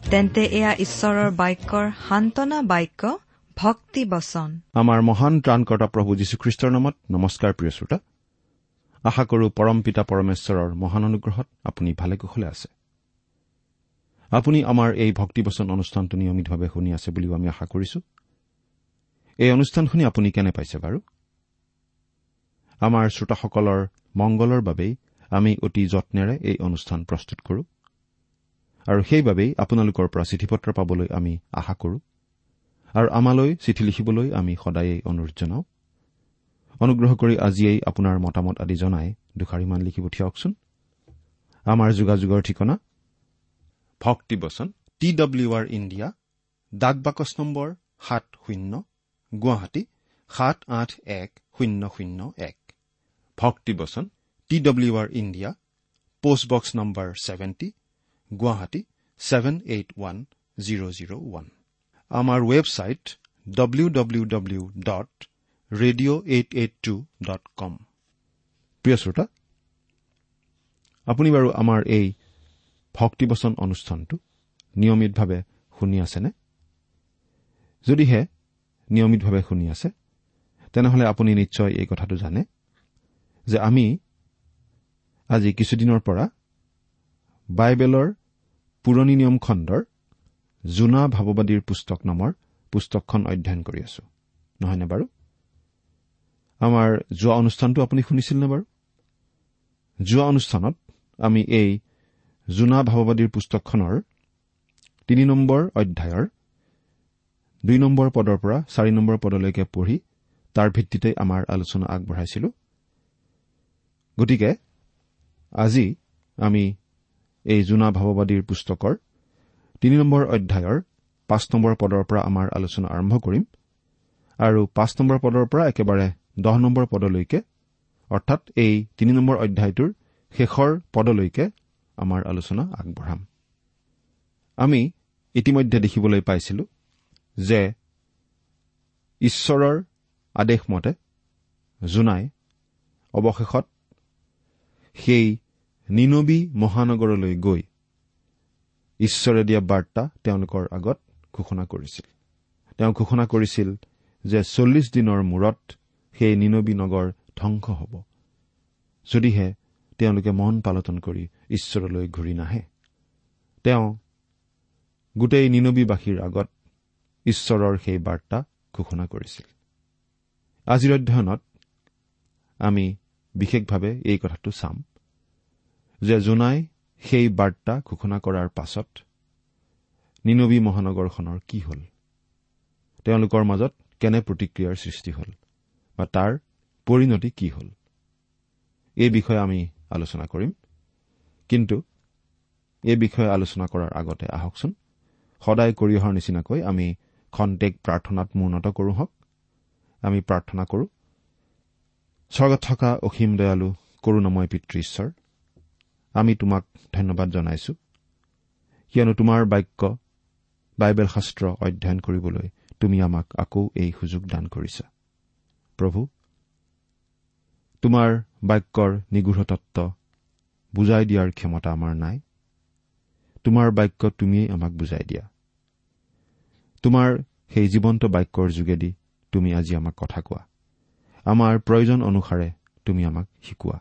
তেন্তে এয়া ঈশ্বৰৰ বাক্যৰ সান্তনা বাক্য ভক্তি বচন। আমাৰ মহান ত্ৰাণকৰ্তা প্ৰভু যীশুখ্ৰীষ্টৰ নামত নমস্কাৰ প্ৰিয় শ্ৰোতা। আশা কৰো পৰম পিতা পৰমেশ্বৰৰ মহান অনুগ্ৰহত আপুনি ভালে কুশলে আছে। আপুনি আমাৰ এই ভক্তিবচন অনুষ্ঠানটো নিয়মিতভাৱে শুনি আছে বুলিও আমি আশা কৰিছো। এই অনুষ্ঠান শুনি আপুনি কেনে পাইছে বাৰু? আমাৰ শ্ৰোতাসকলৰ মংগলৰ বাবেই আমি অতি যত্নেৰে এই অনুষ্ঠান প্ৰস্তুত কৰো। আৰু সেইবাবেই আপোনালোকৰ পৰা চিঠি পত্ৰ পাবলৈ আমি আশা কৰো। আৰু আমালৈ চিঠি লিখিবলৈ আমি সদায়েই অনুৰোধ জনাওঁ। অনুগ্ৰহ কৰি আজিয়েই আপোনাৰ মতামত আদি জনাই দুষাৰিমান লিখি পঠিয়াওকচোন আমাৰ যোগাযোগৰ ঠিকনা? ভক্তিবচন টি ডব্লিউ আৰ ইণ্ডিয়া ডাক বাকচ নম্বৰ সাত শূন্য গুৱাহাটী সাত আঠ এক শূন্য শূন্য এক। ভক্তিবচন T W R India postbox number seventy Guwahati seven eight one zero' zero' one আমাৰ website W W W dot radio' eight eight two dot com প্ৰিয় শ্ৰোতা আপুনি বাৰু আমাৰ এই ভক্তিবচন অনুষ্ঠানটো নিয়মিতভাৱে শুনি আছেনে? যদিহে নিয়মিতভাৱে শুনি আছে তেনেহলে আপুনি নিশ্চয় এই কথাটো জানে যে আমি আজি কিছুদিনৰ পৰা বাইবেলৰ পুৰণি নিয়ম খণ্ডৰ জোনা ভাৱবাদীৰ পুস্তক নামৰ পুস্তকখন অধ্যয়ন কৰি আছো। নহয়নে বাৰু? আমাৰ যোৱা অনুষ্ঠানটো আপুনি শুনিছিল নে বাৰু? যোৱা অনুষ্ঠানত আমি এই জোনা ভাৱবাদীৰ পুস্তকখনৰ তিনি নম্বৰ অধ্যায়ৰ দুই নম্বৰ পদৰ পৰা চাৰি নম্বৰ পদলৈকে পঢ়ি তাৰ ভিত্তিতে আমাৰ আলোচনা আগবঢ়াইছিলো। গতিকে আজি আমি এই জোনা ভাৱবাদীৰ পুস্তকৰ তিনি নম্বৰ অধ্যায়ৰ পাঁচ নম্বৰ পদৰ পৰা আমাৰ আলোচনা আৰম্ভ কৰিম। আৰু পাঁচ নম্বৰ পদৰ পৰা একেবাৰে দহ নম্বৰ পদলৈকে অৰ্থাৎ এই তিনি নম্বৰ অধ্যায়টোৰ শেষৰ পদলৈকে আমাৰ আলোচনা আগবঢ়াম। আমি ইতিমধ্যে দেখিবলৈ পাইছিলো যে ঈশ্বৰৰ আদেশমতে জোনাই অৱশেষত সেই নিনবী মহানগৰলৈ গৈ ঈশ্বৰে দিয়া বাৰ্তা তেওঁলোকৰ আগত ঘোষণা কৰিছিল। তেওঁ ঘোষণা কৰিছিল যে চল্লিছ দিনৰ মূৰত সেই নিনবী নগৰ ধ্বংস হ'ব। যদিহে তেওঁলোকে মন পালটন কৰি ঈশ্বৰলৈ ঘূৰি নাহে। তেওঁ গোটেই নিনবীবাসীৰ আগত ঈশ্বৰৰ সেই বাৰ্তা ঘোষণা কৰিছিল। আজিৰ অধ্যয়নত আমি বিশেষভাৱে এই কথাটো চাম। যে জোনাই সেই বাৰ্তা ঘোষণা কৰাৰ পাছত নিনবী মহানগৰখনৰ কি হ'ল? তেওঁলোকৰ মাজত কেনে প্ৰতিক্ৰিয়াৰ সৃষ্টি হ'ল? বা তাৰ পৰিণতি কি হ'ল? এই বিষয়ে আমি আলোচনা কৰিম। কিন্তু এই বিষয়ে আলোচনা কৰাৰ আগতে আহকচোন। সদায় কৰি অহাৰ নিচিনাকৈ আমি খন্তেক প্ৰাৰ্থনাত মূৰ্ণত কৰোঁ হওক। আমি প্ৰাৰ্থনা কৰোঁ স্বৰ্গত থকা অসীম দয়ালু কৰোণাময় পিতৃ ঈশ্বৰ। আমি তোমাক ধন্যবাদ জনাইছো। কিয়নো তোমাৰ বাক্য বাইবেল শাস্ত্ৰ অধ্যয়ন কৰিবলৈ তুমি আমাক আকৌ এই সুযোগ দান কৰিছা। প্ৰভু তোমাৰ বাক্যৰ নিগৃঢ় তত্ব বুজাই দিয়াৰ ক্ষমতা আমাৰ নাই। তোমাৰ বাক্য তুমিয়েই আমাক বুজাই দিয়া। তোমাৰ সেই জীৱন্ত বাক্যৰ যোগেদি তুমি আজি আমাক কথা কোৱা। আমাৰ প্ৰয়োজন অনুসাৰে তুমি আমাক শিকোৱা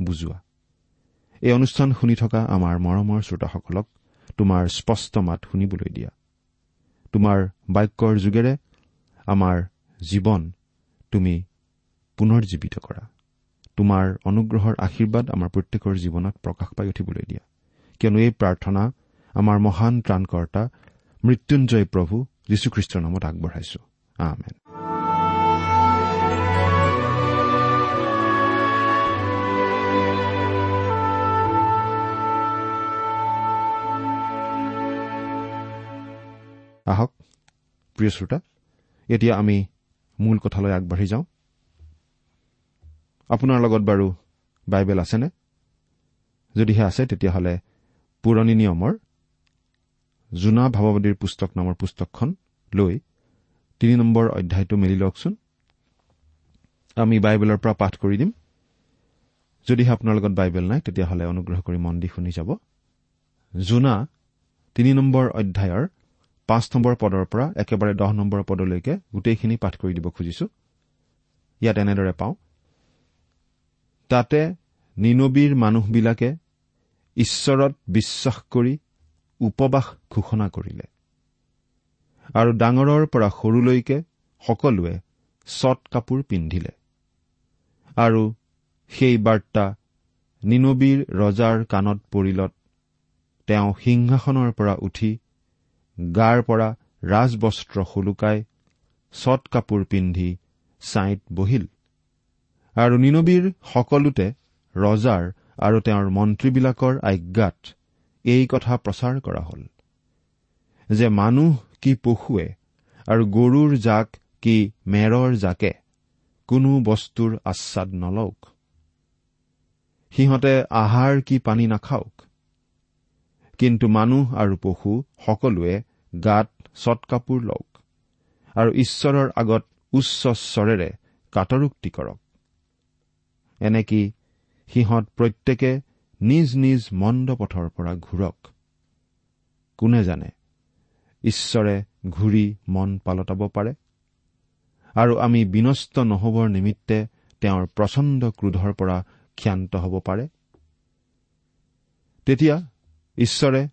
বুজোৱা। এই অনুষ্ঠান শুনি থকা আমাৰ মৰমৰ শ্ৰোতাসকলক তোমাৰ স্পষ্ট মাত শুনিবলৈ দিয়া। তোমাৰ বাক্যৰ যোগেৰে আমাৰ জীৱন তুমি পুনৰ্জীৱিত কৰা। তোমাৰ অনুগ্ৰহৰ আশীৰ্বাদ আমাৰ প্ৰত্যেকৰ জীৱনত প্ৰকাশ পাই উঠিবলৈ দিয়া। কিয়নো এই প্ৰাৰ্থনা আমাৰ মহান ত্ৰাণকৰ্তা মৃত্যুঞ্জয় প্ৰভু যীশুখ্ৰীষ্টৰ নামত আগবঢ়াইছো। আমেন। আহক প্ৰিয় শ্ৰোতা এতিয়া আমি মূল কথালৈ আগবাঢ়ি যাওঁ। আপোনাৰ লগত বাৰু বাইবেল আছেনে? যদিহে আছে তেতিয়াহ'লে পুৰণি নিয়মৰ জোনা ভাৱবাদীৰ পুস্তক নামৰ পুস্তকখন লৈ তিনি নম্বৰ অধ্যায়টো মেলি লওকচোন। আমি বাইবেলৰ পৰা পাঠ কৰি দিম। যদিহে আপোনাৰ লগত বাইবেল নাই তেতিয়াহ'লে অনুগ্ৰহ কৰি মন দি শুনি যাব। জোনা তিনি নম্বৰ অধ্যায়ৰ পাঁচ নম্বৰ পদৰ পৰা একেবাৰে দহ নম্বৰ পদলৈকে গোটেইখিনি পাঠ কৰি দিব খুজিছো। ইয়াত এনেদৰে পাওঁ। তাতে নিনবীৰ মানুহবিলাকে ঈশ্বৰত বিশ্বাস কৰি উপবাস ঘোষণা কৰিলে। আৰু ডাঙৰৰ পৰা সৰুলৈকে সকলোৱে চট কাপোৰ পিন্ধিলে। আৰু সেই বাৰ্তা নিনবীৰ ৰজাৰ কাণত পৰিলত তেওঁ সিংহাসনৰ পৰা উঠি গাৰ পৰা ৰাজবস্ত্ৰ শুলুকাই চট কাপোৰ পিন্ধি ছাইত বহিল। আৰু নিনবীৰ সকলোতে ৰজাৰ আৰু তেওঁৰ মন্ত্ৰীবিলাকৰ আজ্ঞাত এই কথা প্ৰচাৰ কৰা হ'ল যে মানুহ কি পশুৱে আৰু গৰুৰ জাক কি মেৰৰ জাকে কোনো বস্তুৰ আচ্ছাদ নলওক। সিহঁতে আহাৰ কি পানী নাখাওক? কিন্তু মানুহ আৰু পশু সকলোৱে গাত চট কাপোৰ লওক। আৰু ঈশ্বৰৰ আগত উচ্চ স্বৰেৰে কাটৰোক্তি কৰক। এনেকি সিহঁত প্ৰত্যেকে নিজ নিজ মন্দ পথৰ পৰা ঘূৰক? কোনে জানে? ঈশ্বৰে ঘূৰি মন পালতাব পাৰে? আৰু আমি বিনষ্ট নহবৰ নিমিত্তে তেওঁৰ প্ৰচণ্ড ক্ৰোধৰ পৰা ক্ষান্ত হ'ব পাৰে? তেতিয়া ঈশ্বৰে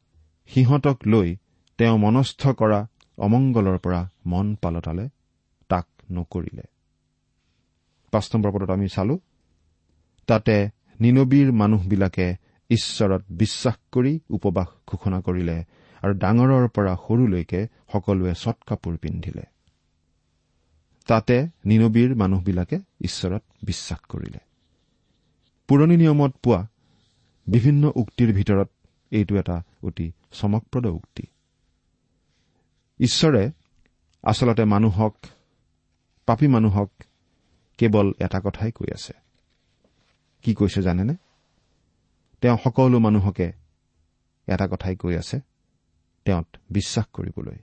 সিহঁতক লৈ তেওঁ মনস্থ কৰা অমংগলৰ পৰা মন পালতালে তাক নকৰিলে। পাঁচ নম্বৰ পদত আমি চালো তাতে নিনবীৰ মানুহবিলাকে ঈশ্বৰত বিশ্বাস কৰি উপবাস ঘোষণা কৰিলে আৰু ডাঙৰৰ পৰা সৰুলৈকে সকলোৱে চট কাপোৰ পিন্ধিলে। তাতে নিনবীৰ মানুহবিলাকে ঈশ্বৰত বিশ্বাস কৰিলে। পুৰণি নিয়মত পোৱা বিভিন্ন উক্তিৰ ভিতৰত এইটো এটা অতি চমকপ্ৰদ উক্তি। ঈশ্বৰে আচলতে মানুহক পাপী মানুহক কেৱল এটা কথাই কৈ আছে। কি কৈছে জানেনে? তেওঁ সকলো মানুহকে এটা কথাই কৈ আছে তেওঁত বিশ্বাস কৰিবলৈ।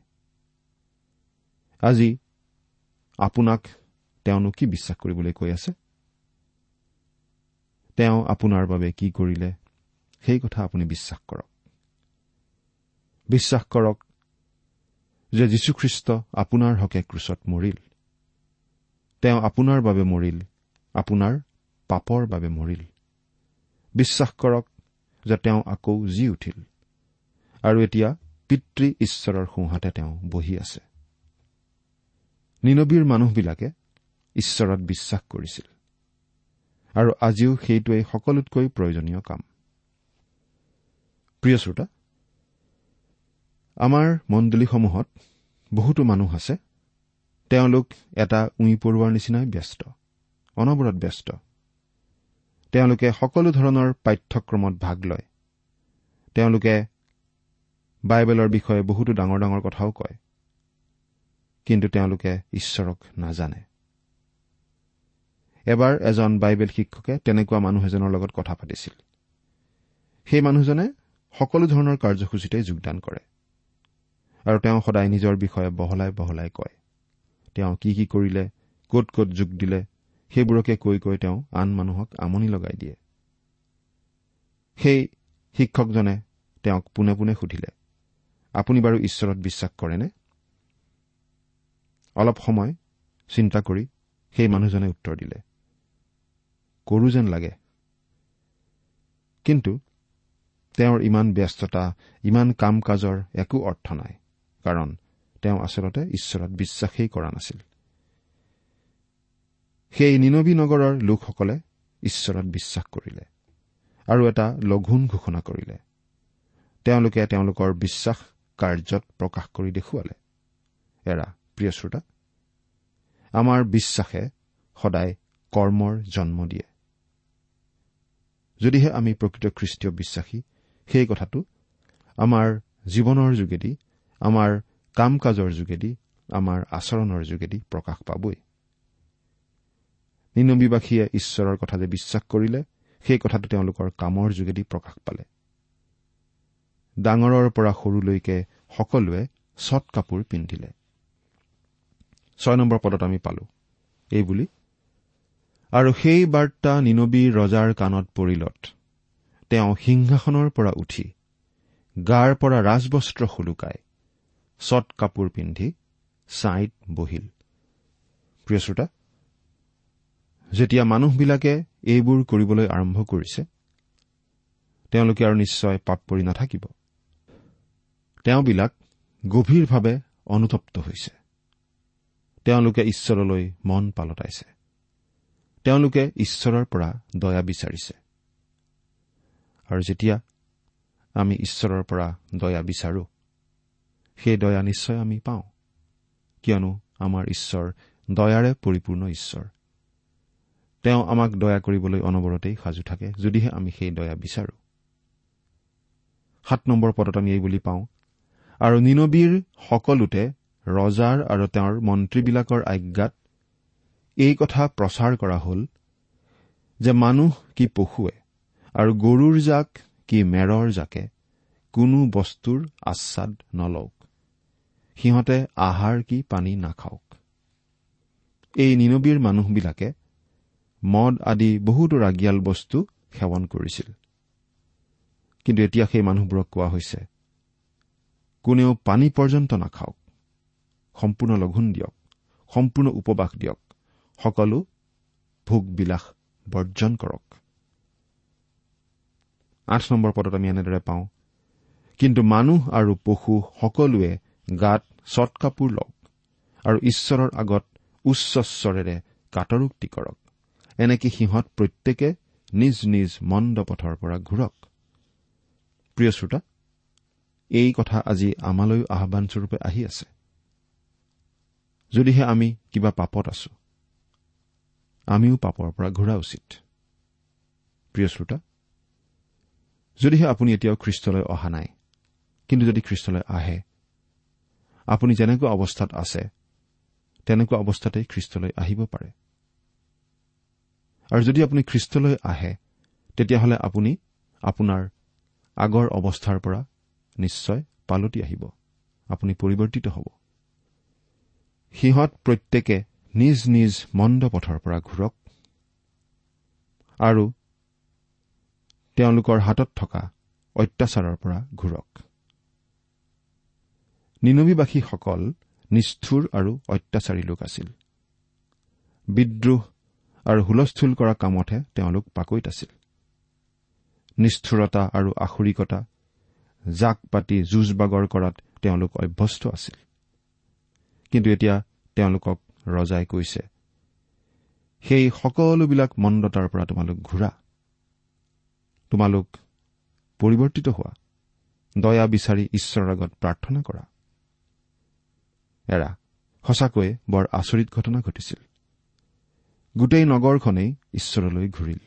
আজি আপোনাক তেওঁনো কি বিশ্বাস কৰিবলৈ কৈ আছে? তেওঁ আপোনাৰ বাবে কি কৰিলে? সেই কথা আপুনি বিশ্বাস কৰক। বিশ্বাস কৰক যে যীশুখ্ৰীষ্ট আপোনাৰ হকে ক্ৰুচত মৰিল। তেওঁ আপোনাৰ বাবে মৰিল আপোনাৰ পাপৰ বাবে মৰিল। বিশ্বাস কৰক যে তেওঁ আকৌ জি উঠিল আৰু এতিয়া পিতৃ ঈশ্বৰৰ সোঁহাতে তেওঁ বহি আছে। নিনবীৰ মানুহবিলাকে ঈশ্বৰত বিশ্বাস কৰিছিল। আৰু আজিও সেইটোৱেই সকলোতকৈ প্ৰয়োজনীয় কাম। প্ৰিয় শ্ৰোতা আমাৰ মণ্ডলীসমূহত বহুতো মানুহ আছে তেওঁলোক এটা উই পৰুৱাৰ নিচিনাই ব্যস্ত অনবৰত ব্যস্ত। তেওঁলোকে সকলো ধৰণৰ পাঠ্যক্ৰমত ভাগ লয়। তেওঁলোকে বাইবেলৰ বিষয়ে বহুতো ডাঙৰ ডাঙৰ কথাও কয় কিন্তু তেওঁলোকে ঈশ্বৰক নাজানে। এবাৰ এজন বাইবেল শিক্ষকে তেনেকুৱা মানুহ এজনৰ লগত কথা পাতিছিল। সেই মানুহজনে সকলো ধৰণৰ কাৰ্যসূচীতে যোগদান কৰে। আৰু তেওঁ সদায় নিজৰ বিষয়ে বহলাই বহলাই কয়। তেওঁ কি কি কৰিলে ক'ত ক'ত যোগ দিলে সেইবোৰকে কৈ কৈ তেওঁ আন মানুহক আমনি লগাই দিয়ে। সেই শিক্ষকজনে তেওঁক পোনে পোনে সুধিলে আপুনি বাৰু ঈশ্বৰত বিশ্বাস কৰেনে? অলপ সময় চিন্তা কৰি সেই মানুহজনে উত্তৰ দিলে কৰো যেন লাগে। কিন্তু তেওঁৰ ইমান ব্যস্ততা ইমান কাম কাজৰ একো অৰ্থ নাই কাৰণ তেওঁ আচলতে ঈশ্বৰত বিশ্বাসেই কৰা নাছিল। সেই নিনবী নগৰৰ লোকসকলে ঈশ্বৰত বিশ্বাস কৰিলে আৰু এটা লঘোণ ঘোষণা কৰিলে। তেওঁলোকে তেওঁলোকৰ বিশ্বাস কাৰ্যত প্ৰকাশ কৰি দেখুৱালে। এৰা প্ৰিয় শ্ৰোতা আমাৰ বিশ্বাসে সদায় কৰ্মৰ জন্ম দিয়ে। যদিহে আমি প্ৰকৃত খ্ৰীষ্টীয় বিশ্বাসী সেই কথাটো আমাৰ জীৱনৰ যোগেদি আমাৰ কাম কাজৰ যোগেদি আমাৰ আচৰণৰ যোগেদি প্ৰকাশ পাবই। নিনবীবাসীয়ে ঈশ্বৰৰ কথা যে বিশ্বাস কৰিলে সেই কথাটো তেওঁলোকৰ কামৰ যোগেদি প্ৰকাশ পালে। ডাঙৰৰ পৰা সৰুলৈকে সকলোৱে চট কাপোৰ পিন্ধিলে। ছয় নম্বৰ পদত আমি পালো এইবুলি আৰু সেই বাৰ্তা নিনবীৰ ৰজাৰ কাণত পৰিলত। তেওঁ সিংহাসনৰ পৰা উঠি গাৰ পৰা ৰাজবস্ত্ৰ সুলুকাই চট কাপোৰ পিন্ধি ছাইত বহিল। প্ৰিয় শ্ৰোতা যেতিয়া মানুহবিলাকে এইবোৰ কৰিবলৈ আৰম্ভ কৰিছে তেওঁলোকে আৰু নিশ্চয় পাপ পৰি নাথাকিব। তেওঁবিলাক গভীৰভাৱে অনুতপ্ত হৈছে। তেওঁলোকে ঈশ্বৰলৈ মন পালতাইছে তেওঁলোকে ঈশ্বৰৰ পৰা দয়া বিচাৰিছে। আৰু যেতিয়া আমি ঈশ্বৰৰ পৰা দয়া বিচাৰো সেই দয়া নিশ্চয় আমি পাওঁ। কিয়নো আমাৰ ঈশ্বৰ দয়াৰে পৰিপূৰ্ণ ঈশ্বৰ। তেওঁ আমাক দয়া কৰিবলৈ অনবৰতেই সাজু থাকে যদিহে আমি সেই দয়া বিচাৰো। সাত নম্বৰ পদত আমি এই বুলি পাওঁ আৰু নিনবীৰ সকলোতে ৰজাৰ আৰু তেওঁৰ মন্ত্ৰীবিলাকৰ আজ্ঞাত এই কথা প্ৰচাৰ কৰা হ'ল যে মানুহ কি পশুৱে আৰু গৰুৰ জাক কি মেৰৰ জাকে? কোনো বস্তুৰ আচ্ছাদ নলওক। সিহঁতে আহাৰ কি পানী নাখাওক? এই নিনবীৰ মানুহবিলাকে মদ আদি বহুতো ৰাগিয়াল বস্তু সেৱন কৰিছিল। কিন্তু এতিয়া সেই মানুহবোৰক কোৱা হৈছে কোনেও পানী পৰ্যন্ত নাখাওক সম্পূৰ্ণ লঘোণ দিয়ক সম্পূৰ্ণ উপবাস দিয়ক সকলো ভোগবিলাস বৰ্জন কৰক। আঠ নম্বৰ পদত আমি এনেদৰে পাওঁ। কিন্তু মানুহ আৰু পশু সকলোৱে গাত চট কাপোৰ লওক আৰু ঈশ্বৰৰ আগত উচ্চস্বৰেৰে কাটৰোক্তি কৰক। এনেকে সিহঁত প্ৰত্যেকে নিজ নিজ মন্দ পথৰ পৰা ঘূৰক। প্ৰিয় শ্ৰোতা এই কথা আজি আমালৈও আহানস্বৰূপে আহি আছে। যদিহে আমি কিবা পাপত আছো আমিও পাপৰ পৰা ঘূৰা উচিত। প্ৰিয় শ্ৰোতা যদিহে আপুনি এতিয়াও খ্ৰীষ্টলৈ অহা নাই কিন্তু যদি খ্ৰীষ্টলৈ আহে আপুনি যেনেকুৱা অৱস্থাত আছে তেনেকুৱা অৱস্থাতেই খ্ৰীষ্টলৈ আহিব পাৰে। আৰু যদি আপুনি খ্ৰীষ্টলৈ আহে তেতিয়াহ'লে আপুনি আপোনাৰ আগৰ অৱস্থাৰ পৰা নিশ্চয় পালতি আহিব। আপুনি পৰিৱৰ্তিত হ'ব। সিহঁত প্ৰত্যেকে নিজ নিজ মন্দ পথৰ পৰা ঘূৰক আৰু তেওঁলোকৰ হাতত থকা অত্যাচাৰৰ পৰা ঘূৰক। নিনবীবাসীসকল নিষ্ঠুৰ আৰু অত্যাচাৰী লোক আছিল। বিদ্ৰোহ আৰু হুলস্থুল কৰা কামতহে তেওঁলোক পাকৈত আছিল। নিষ্ঠুৰতা আৰু আখৰিকতা জাক পাতি যুঁজ বাগৰ কৰাত তেওঁলোক অভ্যস্ত আছিল। কিন্তু এতিয়া তেওঁলোকক ৰজাই কৈছে সেই সকলোবিলাক মন্দতাৰ পৰা তোমালোক ঘূৰা। তোমালোক পৰিৱৰ্তিত হোৱা। দয়া বিচাৰি ঈশ্বৰৰ আগত প্ৰাৰ্থনা কৰা। এৰা সঁচাকৈয়ে বৰ আচৰিত ঘটনা ঘটিছিল। গোটেই নগৰখনেই ঈশ্বৰলৈ ঘূৰিল।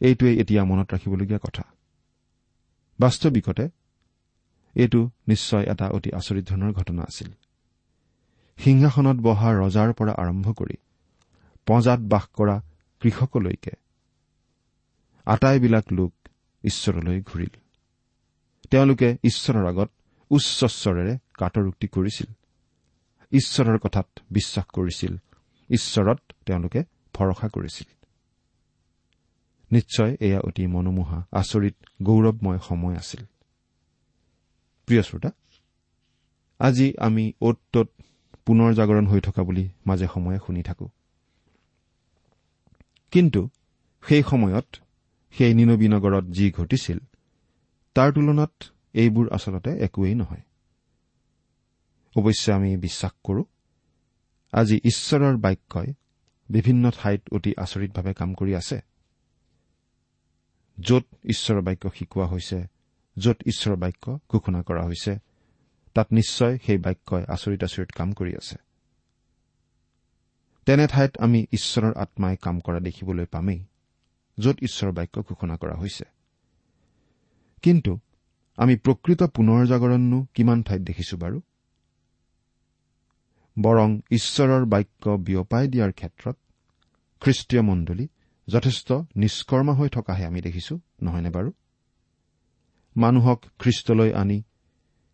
এইটোৱে এতিয়া মনত ৰাখিবলগীয়া কথা। বাস্তৱিকতে এইটো নিশ্চয় এটা অতি আচৰিত ধৰণৰ ঘটনা আছিল। সিংহাসনত বহা ৰজাৰ পৰা আৰম্ভ কৰি পঁজাত বাস কৰা কৃষকলৈকে আটাইবিলাক লোক ঈশ্বৰলৈ ঘূৰিল। তেওঁলোকে ঈশ্বৰৰ আগত উচ্চস্বৰেৰে কাটৰোক্তি কৰিছিল। ঈশ্বৰৰ কথাত বিশ্বাস কৰিছিল। ঈশ্বৰত তেওঁলোকে ভৰসা কৰিছিল। নিশ্চয় এয়া অতি মনোমোহা আচৰিত গৌৰৱময় সময় আছিল। প্ৰিয় শ্ৰোতা আজি আমি অ'ত ত'ত পুনৰ জাগৰণ হৈ থকা বুলি মাজে সময়ে শুনি থাকো। কিন্তু সেই সময়ত সেই নিনবী নগৰত যি ঘটিছিল তাৰ তুলনাত এইবোৰ আচলতে একোৱেই নহয়। অৱশ্যে আমি বিশ্বাস কৰোঁ আজি ঈশ্বৰৰ বাক্যই বিভিন্ন ঠাইত অতি আচৰিতভাৱে কাম কৰি আছে। য'ত ঈশ্বৰৰ বাক্য শিকোৱা হৈছে য'ত ঈশ্বৰৰ বাক্য ঘোষণা কৰা হৈছে তাত নিশ্চয় সেই বাক্যই আচৰিত আচৰিত কাম কৰি আছে। তেনে ঠাইত আমি ঈশ্বৰৰ আত্মাই কাম কৰা দেখিবলৈ পামেই। য'ত ঈশ্বৰৰ বাক্য ঘোষণা কৰা হৈছে। কিন্তু আমি প্ৰকৃত পুনৰ জাগৰণনো কিমান ঠাইত দেখিছো বাৰু? বৰং ঈশ্বৰৰ বাক্য বিয়পাই দিয়াৰ ক্ষেত্ৰত খ্ৰীষ্টীয় মণ্ডলী যথেষ্ট নিষ্কৰ্মা হৈ থকাহে আমি দেখিছো নহয়নে বাৰু? মানুহক খ্ৰীষ্টলৈ আনি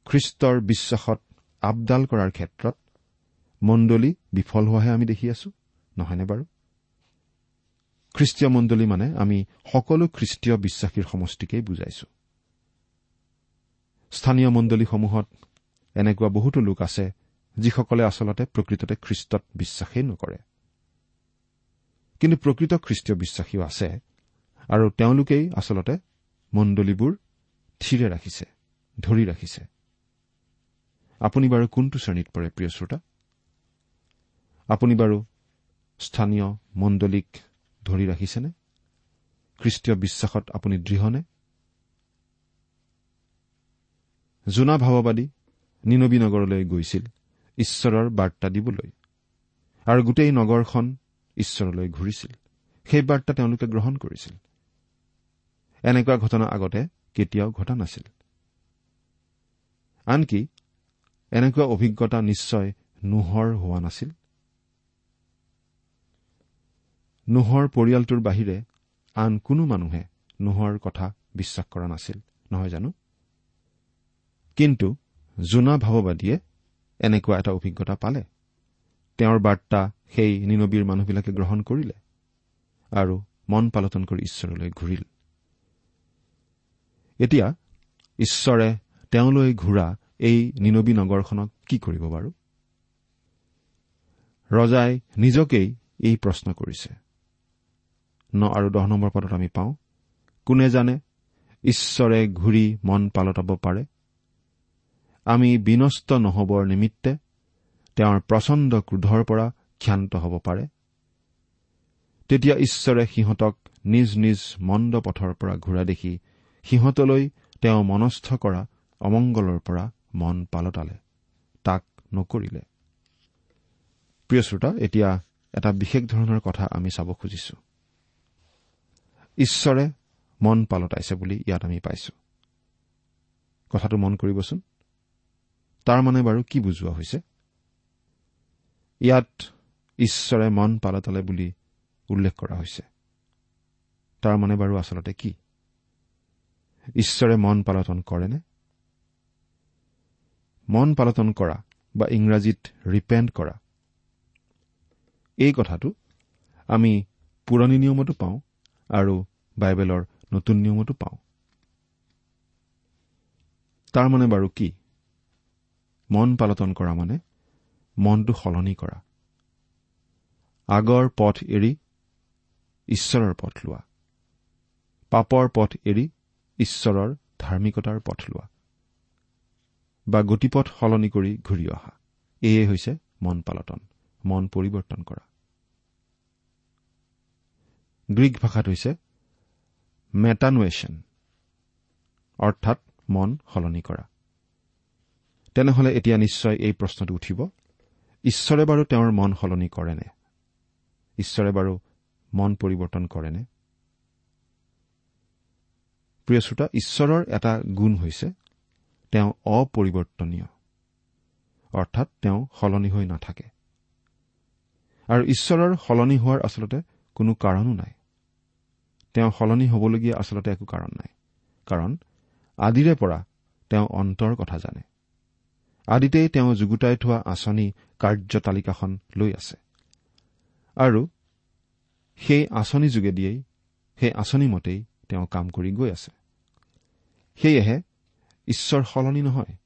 খ্ৰীষ্টৰ বিশ্বাসত আপডাল কৰাৰ ক্ষেত্ৰত মণ্ডলী বিফল হোৱাহে আমি দেখি আছো নহয়নে বাৰু? খ্ৰীষ্টীয় মণ্ডলী মানে আমি সকলো খ্ৰীষ্টীয় বিশ্বাসীৰ সমষ্টিকেই বুজাইছো। স্থানীয় মণ্ডলীসমূহত এনেকুৱা বহুতো লোক আছে যিসকলে আচলতে প্ৰকৃততে খ্ৰীষ্টত বিশ্বাসেই নকৰে। কিন্তু প্ৰকৃত খ্ৰীষ্টীয় বিশ্বাসীও আছে আৰু তেওঁলোকেই আচলতে মণ্ডলীবোৰ থিৰে ৰাখিছে ধৰি ৰাখিছে। আপুনি বাৰু কোনটো শ্ৰেণীত পৰে প্ৰিয় শ্ৰোতা? আপুনি বাৰু স্থানীয় মণ্ডলীক ধৰি ৰাখিছেনে? খ্ৰীষ্টীয় বিশ্বাসত আপুনি দৃঢ়নে? জোনা ভাৱবাদী নিনবী নগৰলৈ গৈছিল ঈশ্বৰৰ বাৰ্তা দিবলৈ। আৰু গোটেই নগৰখন ঈশ্বৰলৈ ঘূৰিছিল। সেই বাৰ্তা তেওঁলোকে গ্ৰহণ কৰিছিল। এনেকুৱা ঘটনা আগতে কেতিয়াও ঘটা নাছিল। আনকি এনেকুৱা অভিজ্ঞতা নিশ্চয় নোহৰ হোৱা নাছিল। নোহৰ পৰিয়ালটোৰ বাহিৰে আন কোনো মানুহে নোহৰ কথা বিশ্বাস কৰা নাছিল নহয় জানো? কিন্তু জোনা ভাৱবাদীয়ে এনেকুৱা এটা অভিজ্ঞতা পালে। তেওঁৰ বাৰ্তা সেই নিনবীৰ মানুহবিলাকে গ্ৰহণ কৰিলে আৰু মন পালটন কৰি ঈশ্বৰলৈ ঘূৰিল। এতিয়া ঈশ্বৰে তেওঁলৈ ঘূৰা এই নিনবী নগৰখনক কি কৰিব বাৰু? ৰজাই নিজকেই এই প্ৰশ্ন কৰিছে। ন আৰু দহ নম্বৰ পদত আমি পাওঁ। কোনে জানে? ঈশ্বৰে ঘূৰি মন পালটাব পাৰে। আমি বিনষ্ট নহবৰ নিমিত্তে তেওঁৰ প্ৰচণ্ড ক্ৰোধৰ পৰা ক্ষান্ত হ'ব পাৰে। তেতিয়া ঈশ্বৰে সিহঁতক নিজ নিজ মন্দ পথৰ পৰা ঘূৰা দেখি সিহঁতলৈ তেওঁ মনস্থ কৰা অমংগলৰ পৰা মন পালতালে তাক নকৰিলে। প্ৰিয় শ্ৰোতা এতিয়া এটা বিশেষ ধৰণৰ কথা আমি চাব খুজিছো। ঈশ্বৰে মন পালতাইছে বুলি ইয়াত আমি পাইছো। কথাটো মন কৰিবচোন। তাৰ মানে বাৰু কি বুজোৱা হৈছে? ইয়াত ঈশ্বৰে মন পালতালে বুলি উল্লেখ কৰা হৈছে। তাৰ মানে বাৰু আচলতে কি? ঈশ্বৰে মন পালটন কৰেনে? মন পালটন কৰা বা ইংৰাজীত ৰিপেণ্ট কৰা। এই কথাটো আমি পুৰণি নিয়মতো পাওঁ। আৰু বাইবেলৰ নতুন নিয়মতো পাওঁ। তাৰ মানে বাৰু কি? মন পালটন কৰা মানে মনটো সলনি কৰা। আগৰ পথ এৰি ঈশ্বৰৰ পথ লোৱা। পাপৰ পথ এৰি ঈশ্বৰৰ ধাৰ্মিকতাৰ পথ লোৱা। বা গতিপথ সলনি কৰি ঘূৰি অহা। এয়ে হৈছে মন পালটন মন পৰিৱৰ্তন কৰা। গ্ৰীক ভাষাত হৈছে মেটানুৱেশ্যন অৰ্থাৎ মন সলনি কৰা। তেনেহলে এতিয়া নিশ্চয় এই প্ৰশ্নটো উঠিব ঈশ্বৰে বাৰু তেওঁৰ মন সলনি কৰেনে? ঈশ্বৰে বাৰু মন পৰিৱৰ্তন কৰেনে? প্ৰিয় শ্ৰোতা ঈশ্বৰৰ এটা গুণ হৈছে তেওঁ অপৰিৱৰ্তনীয় অৰ্থাৎ তেওঁ সলনি হৈ নাথাকে। আৰু ঈশ্বৰৰ সলনি হোৱাৰ আচলতে কোনো কাৰণো নাই। তেওঁ সলনি হ'বলগীয়া আচলতে একো কাৰণ নাই। কাৰণ আদিৰে পৰা তেওঁ অন্তৰ কথা জানে। আদিতেই তেওঁ যুগুতাই থোৱা আঁচনি কাৰ্যতালিকাখন লৈ আছে। আৰু সেই আঁচনি যোগেদিয়েই সেই আঁচনি মতেই তেওঁ কাম কৰি গৈ আছে। সেয়েহে ঈশ্বৰ সলনি নহয়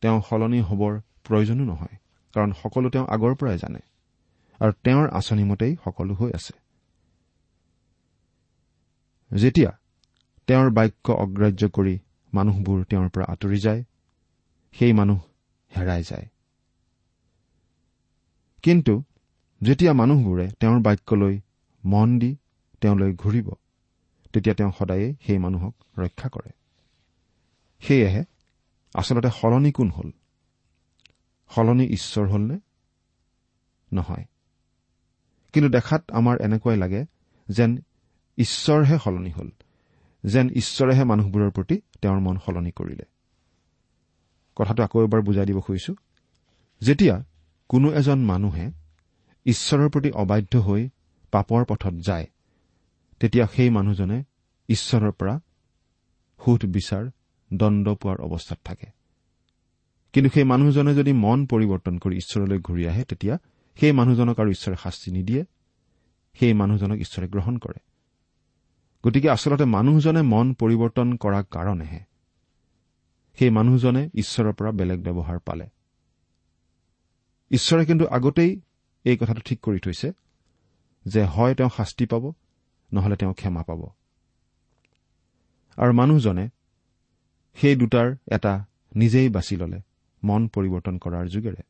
তেওঁ সলনি হবৰ প্ৰয়োজনো নহয় কাৰণ সকলো তেওঁ আগৰ পৰাই জানে। আৰু তেওঁৰ আঁচনি মতেই সকলো হৈ আছে। যেতিয়া তেওঁৰ বাক্য অগ্ৰাহ্য কৰি মানুহবোৰ তেওঁৰ পৰা আঁতৰি যায় সেই মানুহ হেৰাই যায়। কিন্তু যেতিয়া মানুহবোৰে তেওঁৰ বাক্যলৈ মন দি তেওঁলৈ ঘূৰিব তেতিয়া তেওঁ সদায়েই সেই মানুহক ৰক্ষা কৰে। সেয়েহে আচলতে সলনি কোন হ'ল? সলনি ঈশ্বৰ হ'লনে? নহয়। কিন্তু দেখাত আমাৰ এনেকুৱাই লাগে যেন ঈশ্বৰহে সলনি হ'ল যেন ঈশ্বৰেহে মানুহবোৰৰ প্ৰতি তেওঁৰ মন সলনি কৰিলে। কথাটো আকৌ এবাৰ বুজাই দিব খুজিছো। যেতিয়া কোনো এজন মানুহে ঈশ্বৰৰ প্ৰতি অবাধ্য হৈ পাপৰ পথত যায় তেতিয়া সেই মানুহজনে ঈশ্বৰৰ পৰা সুধ বিচাৰ দণ্ড পোৱাৰ অৱস্থাত থাকে। কিন্তু সেই মানুহজনে যদি মন পৰিৱৰ্তন কৰি ঈশ্বৰলৈ ঘূৰি আহে তেতিয়া সেই মানুহজনক আৰু ঈশ্বৰে শাস্তি নিদিয়ে সেই মানুহজনক ঈশ্বৰে গ্ৰহণ কৰে। গতিকে আচলতে মানুহজনে মন পৰিৱৰ্তন কৰা কাৰণেহে সেই মানুহজনে ঈশ্বৰৰ পৰা বেলেগ ব্যৱহাৰ পালে। ঈশ্বৰে কিন্তু আগতেই এই কথাটো ঠিক কৰি থৈছে যে হয় তেওঁ শাস্তি পাব নহলে তেওঁ ক্ষমা পাব। আৰু মানুহজনে সেই দুটাৰ এটা নিজেই বাছি ললে মন পৰিৱৰ্তন কৰাৰ যোগেৰে।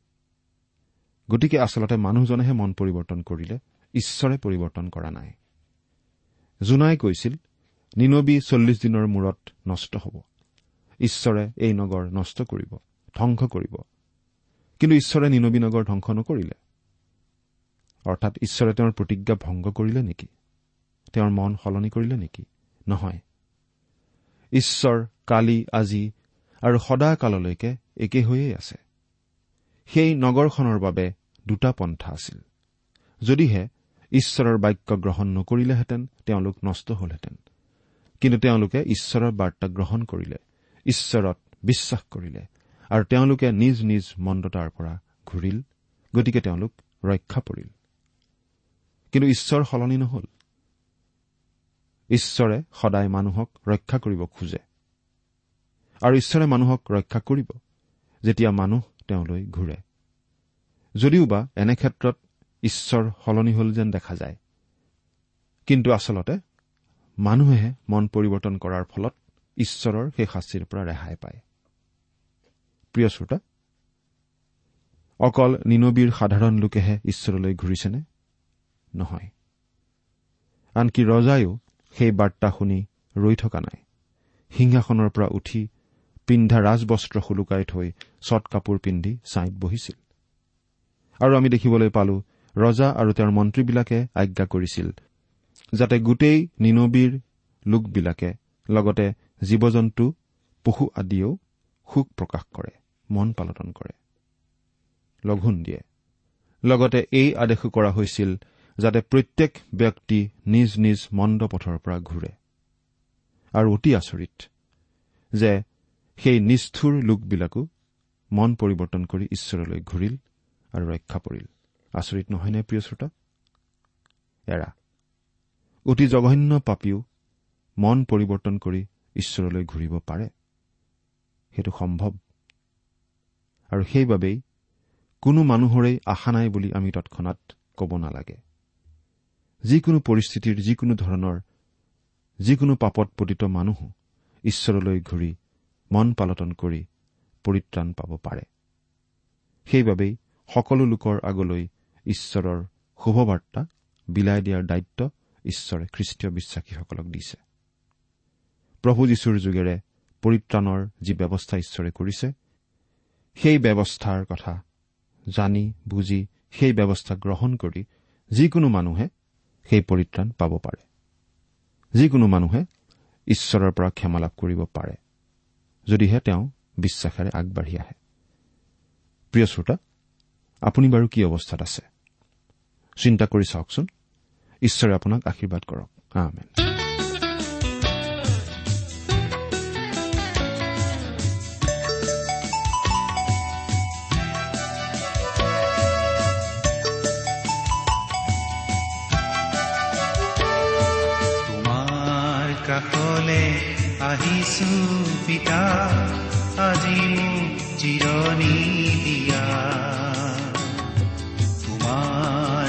গতিকে আচলতে মানুহজনেহে মন পৰিৱৰ্তন কৰিলে ঈশ্বৰে পৰিৱৰ্তন কৰা নাই। জোনাই কৈছিল নিনবী চল্লিছ দিনৰ মূৰত নষ্ট হ'ব। ঈশ্বৰে এই নগৰ নষ্ট কৰিব ধ্বংস কৰিব। কিন্তু ঈশ্বৰে নিনবী নগৰ ধ্বংস নকৰিলে। অৰ্থাৎ ঈশ্বৰে তেওঁৰ প্ৰতিজ্ঞা ভংগ কৰিলে নেকি? তেওঁৰ মন সলনি কৰিলে নেকি? নহয়। ঈশ্বৰ কালি আজি আৰু সদাকাললৈকে একে হৈয়ে আছে। সেই নগৰখনৰ বাবে দুটা পন্থা আছিল। যদিহে ঈশ্বৰৰ বাক্য গ্ৰহণ নকৰিলেহেঁতেন তেওঁলোক নষ্ট হলহেঁতেন। কিন্তু তেওঁলোকে ঈশ্বৰৰ বাৰ্তা গ্ৰহণ কৰিলে ঈশ্বৰত বিশ্বাস কৰিলে আৰু তেওঁলোকে নিজ নিজ মন্দতাৰ পৰা ঘূৰিল গতিকে তেওঁলোক ৰক্ষা পৰিল। কিন্তু ঈশ্বৰ সলনি নহল। ঈশ্বৰে সদায় মানুহক ৰক্ষা কৰিব খোজে আৰু ঈশ্বৰে মানুহক ৰক্ষা কৰিব যেতিয়া মানুহ তেওঁলৈ ঘূৰে। যদিওবা এনে ক্ষেত্ৰত ঈশ্বৰ সলনি হল যেন দেখা যায়। কিন্তু আচলতে মানুহেহে মন পৰিৱৰ্তন কৰাৰ ফলত ঈশ্বৰৰ সেই শাস্তিৰ পৰা ৰেহাই পায়। প্ৰিয় শ্ৰোতা অকল নিনবীৰ সাধাৰণ লোকেহে ঈশ্বৰলৈ ঘূৰিছেনে? নহয়। আনকি ৰজায়ো সেই বাৰ্তা শুনি ৰৈ থকা নাই। সিংহাসনৰ পৰা উঠি পিন্ধা ৰাজবস্ত্ৰ শুলুকাই থৈ চট কাপোৰ পিন্ধি ছাইত বহিছিল। আৰু আমি দেখিবলৈ পালো ৰজা আৰু তেওঁৰ মন্ত্ৰীবিলাকে আজ্ঞা কৰিছিল যাতে গোটেই নিনবীৰ লোকবিলাকে লগতে জীৱ জন্তু পশু আদিয়েও সুখ প্ৰকাশ কৰে মন পালন কৰে। লঘোণ দিয়ে। লগতে এই আদেশো কৰা হৈছিল যাতে প্ৰত্যেক ব্যক্তি নিজ নিজ মন্দ পথৰ পৰা ঘূৰে। আৰু অতি আচৰিত যে সেই নিষ্ঠুৰ লোকবিলাকো মন পৰিৱৰ্তন কৰি ঈশ্বৰলৈ ঘূৰিল আৰু ৰক্ষা পৰিল। আচৰিত নহয়নে প্ৰিয় শ্ৰোতা? এৰা অতি জঘন্য পাপীও মন পৰিৱৰ্তন কৰি ঈশ্বৰলৈ ঘূৰিব পাৰে। সেইটো সম্ভৱ। আৰু সেইবাবেই কোনো মানুহৰেই আশা নাই বুলি আমি তৎক্ষণাত ক'ব নালাগে। যিকোনো পৰিস্থিতিৰ যিকোনো ধৰণৰ যিকোনো পাপত পতিত মানুহো ঈশ্বৰলৈ ঘূৰি মন পালটন কৰি পৰিত্ৰাণ পাব পাৰে। সেইবাবেই সকলো লোকৰ আগলৈ ঈশ্বৰৰ শুভবাৰ্তা বিলাই দিয়াৰ দায়িত্ব ঈশ্বৰে খ্ৰীষ্টীয় বিশ্বাসীসকলক দিছে। প্ৰভু যীশুৰ যোগেৰে পৰিত্ৰাণৰ যি ব্যৱস্থা ঈশ্বৰে কৰিছে সেই ব্যৱস্থাৰ কথা জানি বুজি সেই ব্যৱস্থা গ্ৰহণ কৰি যিকোনো মানুহে সেই পৰিত্ৰাণ পাব পাৰে। যিকোনো মানুহে ঈশ্বৰৰ পৰা ক্ষমা লাভ কৰিব পাৰে যদিহে তেওঁ বিশ্বাসেৰে আগবাঢ়ি আহে। প্ৰিয় শ্ৰোতা আপুনি বাৰু কি অৱস্থাত আছে? চিন্তা কৰি চাওকচোন। ঈশ্বৰে আপোনাক আশীৰ্বাদ কৰক। কাষলে আহিছো পিতা আজি মোক জিৰণি দিয়া।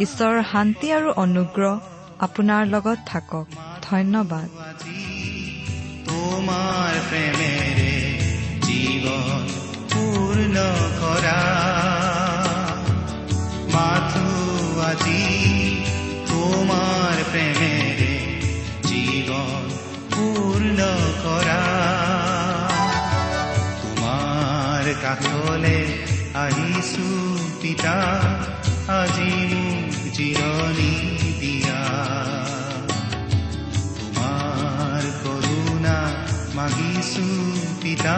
ঈশ্বৰৰ শান্তি আৰু অনুগ্ৰহ আপোনাৰ লগত থাকক। ধন্যবাদ। তোমাৰ প্ৰেমেৰে জীৱন পূৰ্ণ কৰা। মাথো আজি তোমাৰ প্ৰেমেৰে জীৱন পূৰ্ণ কৰা। তোমাৰ কাষলে আহিছো পিতা। আজি মোক জিৰণি দিয়া তোমাৰ কৰোণা মাগিছো পিতা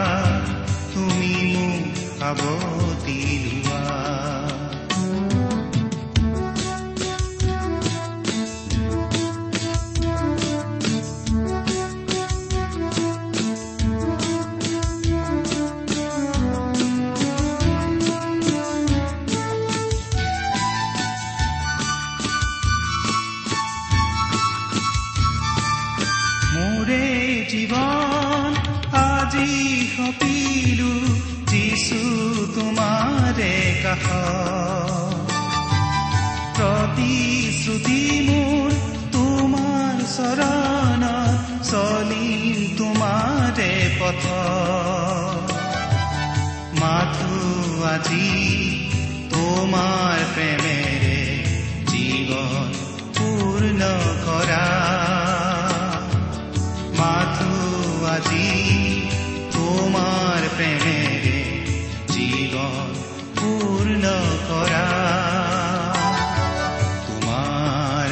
তুমি মোক সাৱতি লোৱা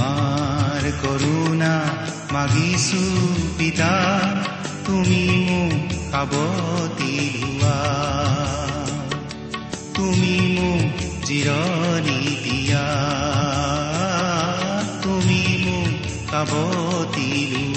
তোমাৰ কৰোণা মাগিছো পিতা তুমি মোক খাব দিলোৱা তুমি মোক জিৰণি দিয়া। তুমি মোক খাব দিলোৱা